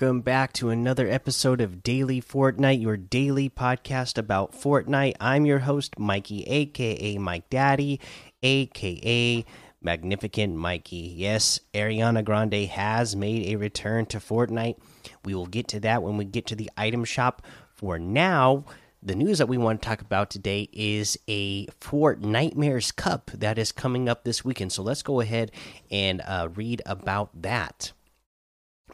welcome back to another episode of Daily Fortnite, your daily podcast about Fortnite. I'm your host, Mikey, aka Mike Daddy, aka Magnificent Mikey. Yes, Ariana Grande has made a return to Fortnite. We will get to that when we get to the item shop. For now, the news that we want to talk about today is a Fortnitemares Cup that is coming up this weekend. So let's go ahead and uh, read about that.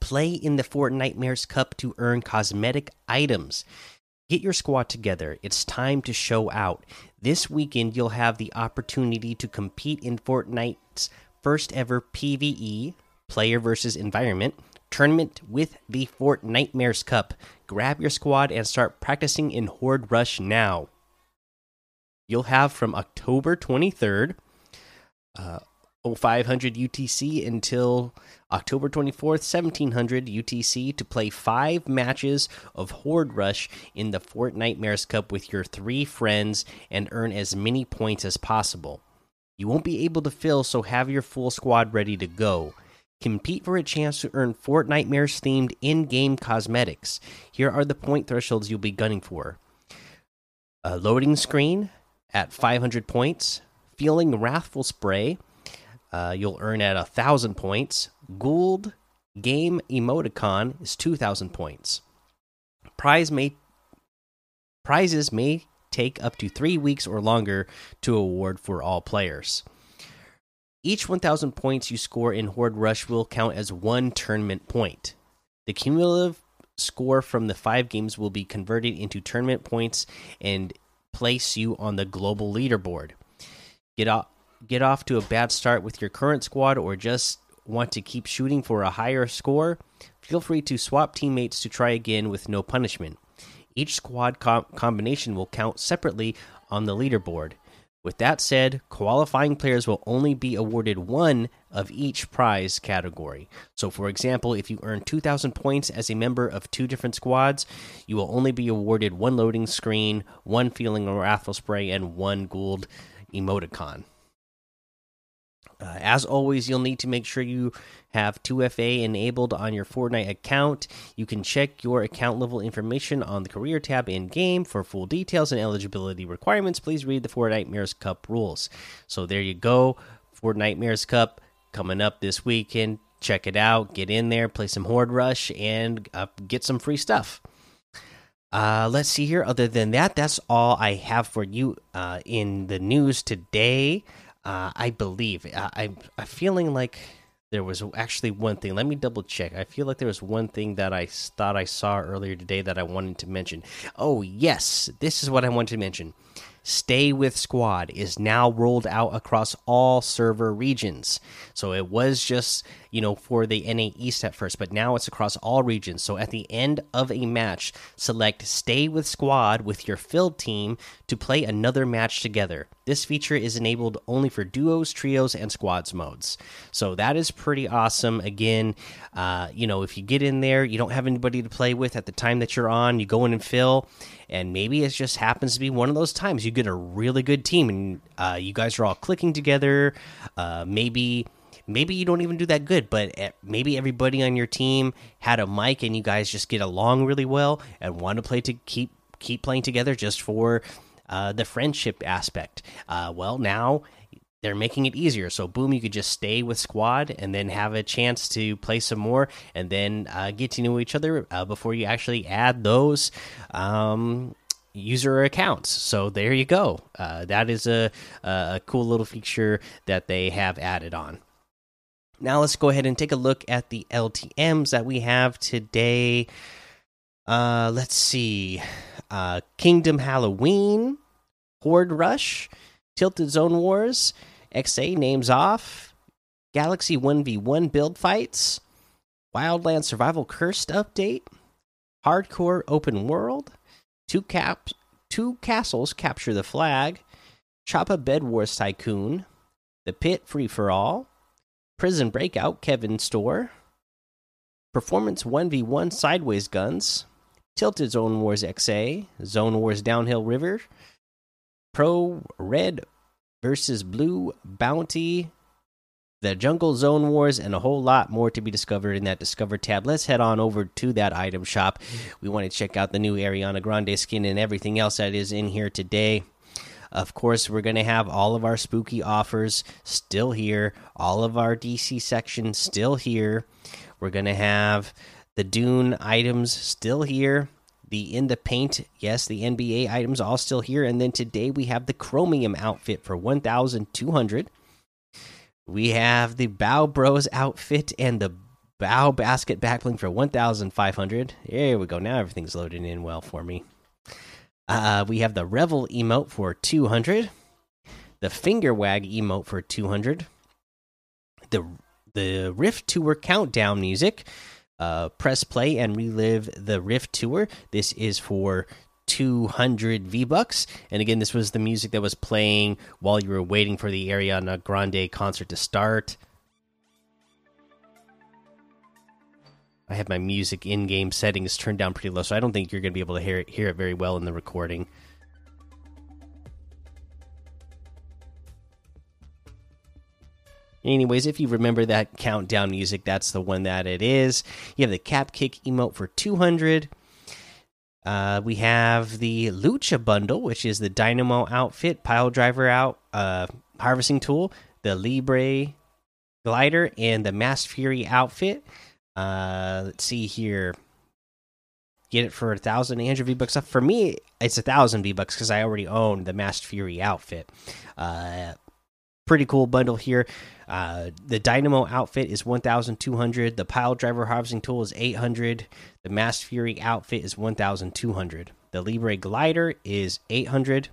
Play in the Fortnitemares Cup to earn cosmetic items. Get your squad together. It's time to show out. This weekend, you'll have the opportunity to compete in Fortnite's first ever PvE, player versus environment, tournament with the Fortnitemares Cup. Grab your squad and start practicing in Horde Rush now. You'll have from October 23rd, uh, 0500 UTC until October 24th, 1700 UTC to play five matches of Horde Rush in the Fortnitemares Cup with your three friends and earn as many points as possible. You won't be able to fill, so have your full squad ready to go. Compete for a chance to earn Fortnitemares themed in game cosmetics. Here are the point thresholds you'll be gunning for a loading screen at 500 points, feeling wrathful spray uh, you'll earn at a thousand points. Ghoul game emoticon is two thousand points. Prize may prizes may take up to three weeks or longer to award for all players. Each 1,000 points you score in Horde Rush will count as one tournament point. The cumulative score from the five games will be converted into tournament points and place you on the global leaderboard. Get get off to a bad start with your current squad or just want to keep shooting for a higher score, feel free to swap teammates to try again with no punishment. Each squad com combination will count separately on the leaderboard. With that said, qualifying players will only be awarded one of each prize category. So, for example, if you earn 2,000 points as a member of two different squads, you will only be awarded one loading screen, one feeling or wrathful spray, and one Ghoul emoticon. Uh, as always, you'll need to make sure you have 2FA enabled on your Fortnite account. You can check your account level information on the career tab in game. For full details and eligibility requirements, please read the Fortnitemares Cup rules. So there you go. Fortnitemares Cup coming up this weekend. Check it out. Get in there, play some Horde Rush, and uh, get some free stuff. Uh, let's see here. Other than that, that's all I have for you uh, in the news today. Uh, I believe I, I'm, I'm feeling like there was actually one thing. Let me double check. I feel like there was one thing that I thought I saw earlier today that I wanted to mention. Oh yes, this is what I wanted to mention. Stay with Squad is now rolled out across all server regions. So it was just, you know, for the NA East at first, but now it's across all regions. So at the end of a match, select Stay with Squad with your filled team to play another match together. This feature is enabled only for duos, trios, and squads modes. So that is pretty awesome. Again, uh, you know, if you get in there, you don't have anybody to play with at the time that you're on, you go in and fill and maybe it just happens to be one of those times you get a really good team and uh, you guys are all clicking together. Uh, maybe maybe you don't even do that good, but eh, maybe everybody on your team had a mic and you guys just get along really well and want to play to keep keep playing together just for uh, the friendship aspect. Uh, well, now they're making it easier. So boom, you could just stay with squad and then have a chance to play some more and then uh, get to know each other uh, before you actually add those um, user accounts. So there you go. Uh, that is a, a cool little feature that they have added on. Now let's go ahead and take a look at the LTMs that we have today. Uh, let's see. Uh, Kingdom Halloween, Horde Rush, Tilted Zone Wars, XA names off, Galaxy 1v1 build fights, Wildland Survival Cursed update, Hardcore Open World, two caps, two castles capture the flag, Choppa Bed Wars Tycoon, The Pit Free for All, Prison Breakout Kevin Store, Performance 1v1 Sideways Guns, Tilted Zone Wars XA, Zone Wars Downhill River, Pro Red versus Blue Bounty the Jungle Zone Wars, and a whole lot more to be discovered in that Discover tab. Let's head on over to that item shop. We want to check out the new Ariana Grande skin and everything else that is in here today. Of course, we're going to have all of our spooky offers still here, all of our DC section still here. We're going to have the Dune items still here. The in the paint, yes, the NBA items all still here. And then today we have the Chromium outfit for 1,200. We have the Bao Bros outfit and the Bao Basket backbling for 1,500. There we go. Now everything's loading in well for me. Uh, we have the Revel emote for 200. The Finger Wag emote for 200. The the Rift Tour countdown music. Uh, press play and relive the Rift Tour. This is for 200 V bucks. And again, this was the music that was playing while you were waiting for the Ariana Grande concert to start. I have my music in game settings turned down pretty low, so I don't think you're going to be able to hear it, hear it very well in the recording. Anyways, if you remember that countdown music, that's the one that it is. You have the cap kick emote for 200. Uh, we have the Lucha bundle, which is the Dynamo outfit, pile driver out, uh, harvesting tool, the Libre glider, and the Masked Fury outfit. Uh, let's see here. Get it for a thousand eight hundred V bucks. Up. For me, it's a thousand V bucks because I already own the Masked Fury outfit. Pretty cool bundle here. Uh, the Dynamo outfit is 1,200. The Pile Driver Harvesting Tool is 800. The Masked Fury outfit is 1,200. The Libre Glider is 800.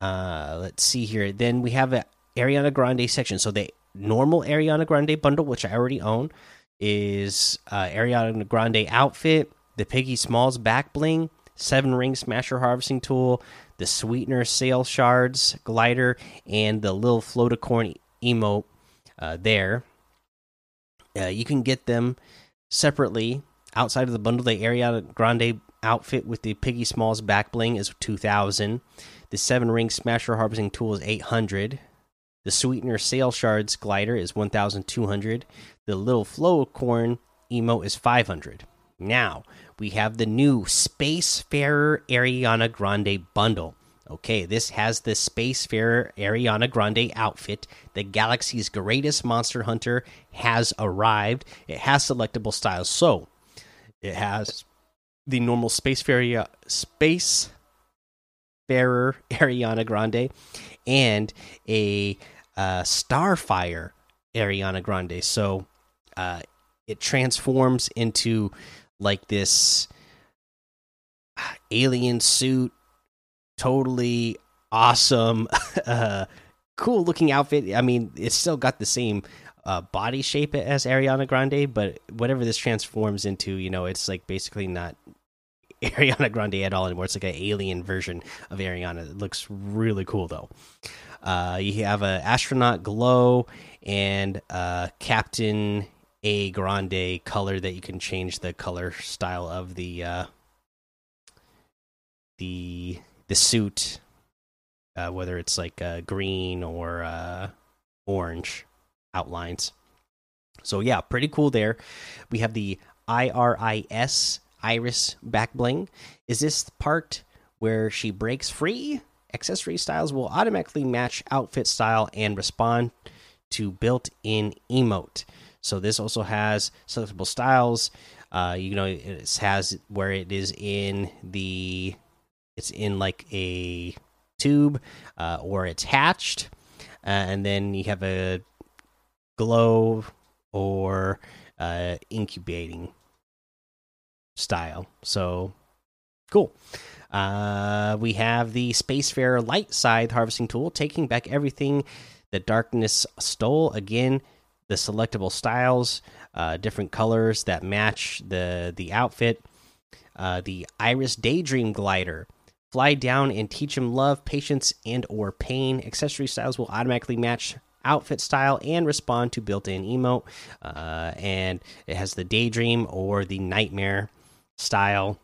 Uh, let's see here. Then we have a Ariana Grande section. So the normal Ariana Grande bundle, which I already own, is uh, Ariana Grande outfit, the Piggy Smalls back bling, seven ring smasher harvesting tool, the sweetener sail shards glider, and the little floaticorn emote uh, there. Uh, you can get them separately outside of the bundle. The Ariana Grande outfit with the Piggy Smalls back bling is 2000. The seven ring smasher harvesting tool is 800. The sweetener sail shards glider is 1200. The little floaticorn emote is 500. Now we have the new Spacefarer Ariana Grande bundle. Okay, this has the Spacefarer Ariana Grande outfit. The galaxy's greatest monster hunter has arrived. It has selectable styles. So, it has the normal Spacefarer Spacefarer Ariana Grande and a uh, Starfire Ariana Grande. So, uh, it transforms into like this alien suit totally awesome uh cool looking outfit. I mean it's still got the same uh, body shape as ariana grande but whatever this transforms into you know it's like basically not ariana grande at all anymore. It's like an alien version of ariana. It looks really cool though. Uh you have a astronaut glow and uh captain a grande color that you can change the color style of the uh the the suit uh whether it's like uh green or uh orange outlines. So yeah pretty cool there. We have the iris iris back bling is this part where she breaks free? Accessory styles will automatically match outfit style and respond to built-in emote so this also has selectable styles. Uh, you know, it has where it is in the, it's in like a tube, uh, or it's hatched, uh, and then you have a glow or uh, incubating style. So cool. Uh, we have the Spacefarer Light Scythe harvesting tool, taking back everything the darkness stole. Again, the selectable styles, uh, different colors that match the the outfit. Uh, the Iris Daydream Glider. Fly down and teach him love, patience, and or pain. Accessory styles will automatically match outfit style and respond to built-in emote. Uh, and it has the Daydream or the Nightmare style.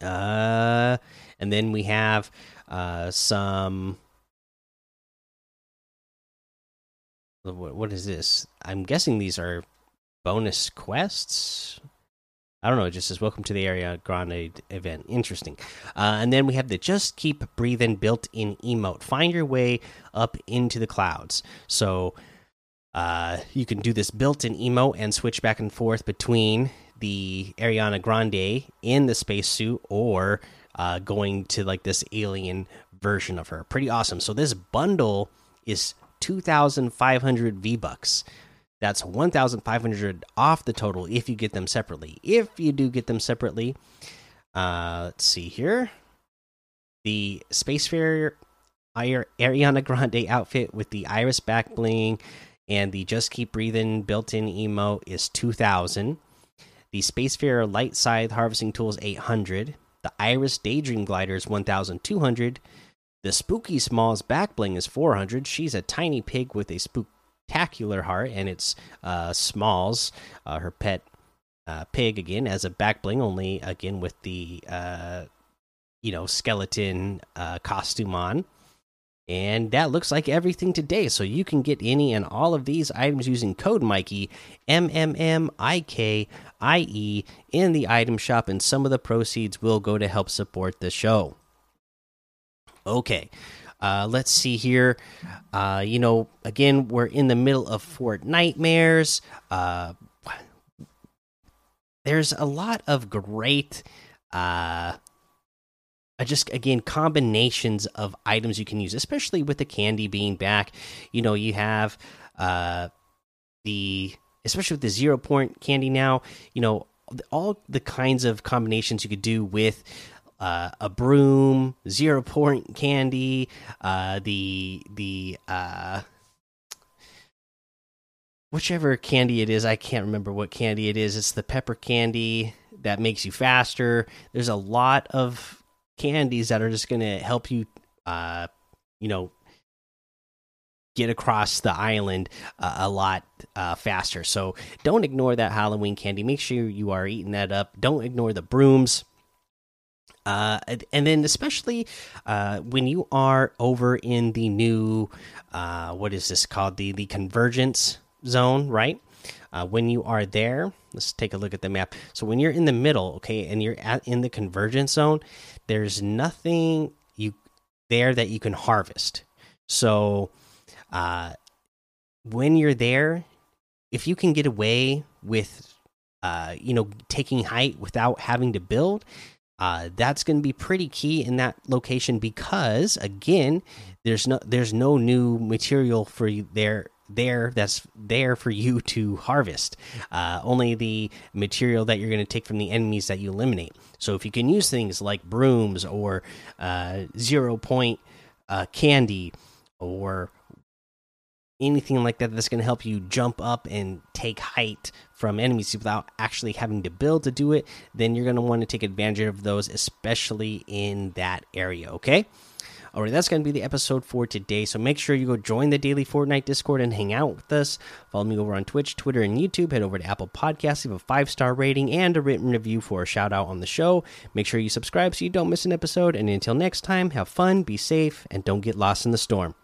Uh, and then we have uh, some what is this? I'm guessing these are bonus quests. I don't know. It just says welcome to the Ariana Grande event. Interesting. Uh, and then we have the just keep breathing built-in emote. Find your way up into the clouds. So uh, you can do this built-in emote and switch back and forth between the Ariana Grande in the spacesuit or uh, going to like this alien version of her. Pretty awesome. So this bundle is 2,500 V bucks. That's 1,500 off the total if you get them separately. If you do get them separately, uh, let's see here. The Spacefarer Ariana Grande outfit with the iris back bling and the Just Keep Breathing built in emote is 2,000. The Spacefarer Light Scythe Harvesting Tool is 800. The Iris Daydream Glider is 1,200. The Spooky Smalls back bling is 400. She's a tiny pig with a spectacular heart, and it's uh, Smalls, uh, her pet uh, pig, again, as a back bling, only again with the uh, you know skeleton uh, costume on. And that looks like everything today. So you can get any and all of these items using code Mikey, M M M I K I E, in the item shop, and some of the proceeds will go to help support the show. Okay, uh, let's see here. Uh, you know, again, we're in the middle of Fortnitemares. Uh, there's a lot of great uh just again combinations of items you can use especially with the candy being back you know you have uh the especially with the zero point candy now you know all the kinds of combinations you could do with uh, a broom zero point candy uh the the uh whichever candy it is i can't remember what candy it is it's the pepper candy that makes you faster there's a lot of candies that are just going to help you, uh, you know, get across the island uh, a lot uh, faster. So don't ignore that Halloween candy. Make sure you are eating that up. Don't ignore the brooms. Uh, and then especially uh, when you are over in the new, uh, what is this called? The the convergence zone, right? Uh, when you are there, let's take a look at the map. So when you're in the middle, okay, and you're at in the convergence zone, there's nothing you there that you can harvest. So uh, when you're there, if you can get away with uh, you know taking height without having to build, uh, that's going to be pretty key in that location because again, there's no there's no new material for you there there that's there for you to harvest. Uh, only the material that you're going to take from the enemies that you eliminate. So if you can use things like brooms or uh, zero point uh, candy or anything like that that's going to help you jump up and take height from enemies without actually having to build to do it, then you're going to want to take advantage of those, especially in that area. Okay. All right, that's going to be the episode for today. So make sure you go join the daily Fortnite Discord and hang out with us. Follow me over on Twitch, Twitter, and YouTube. Head over to Apple Podcasts, leave a five star rating and a written review for a shout out on the show. Make sure you subscribe so you don't miss an episode. And until next time, have fun, be safe, and don't get lost in the storm.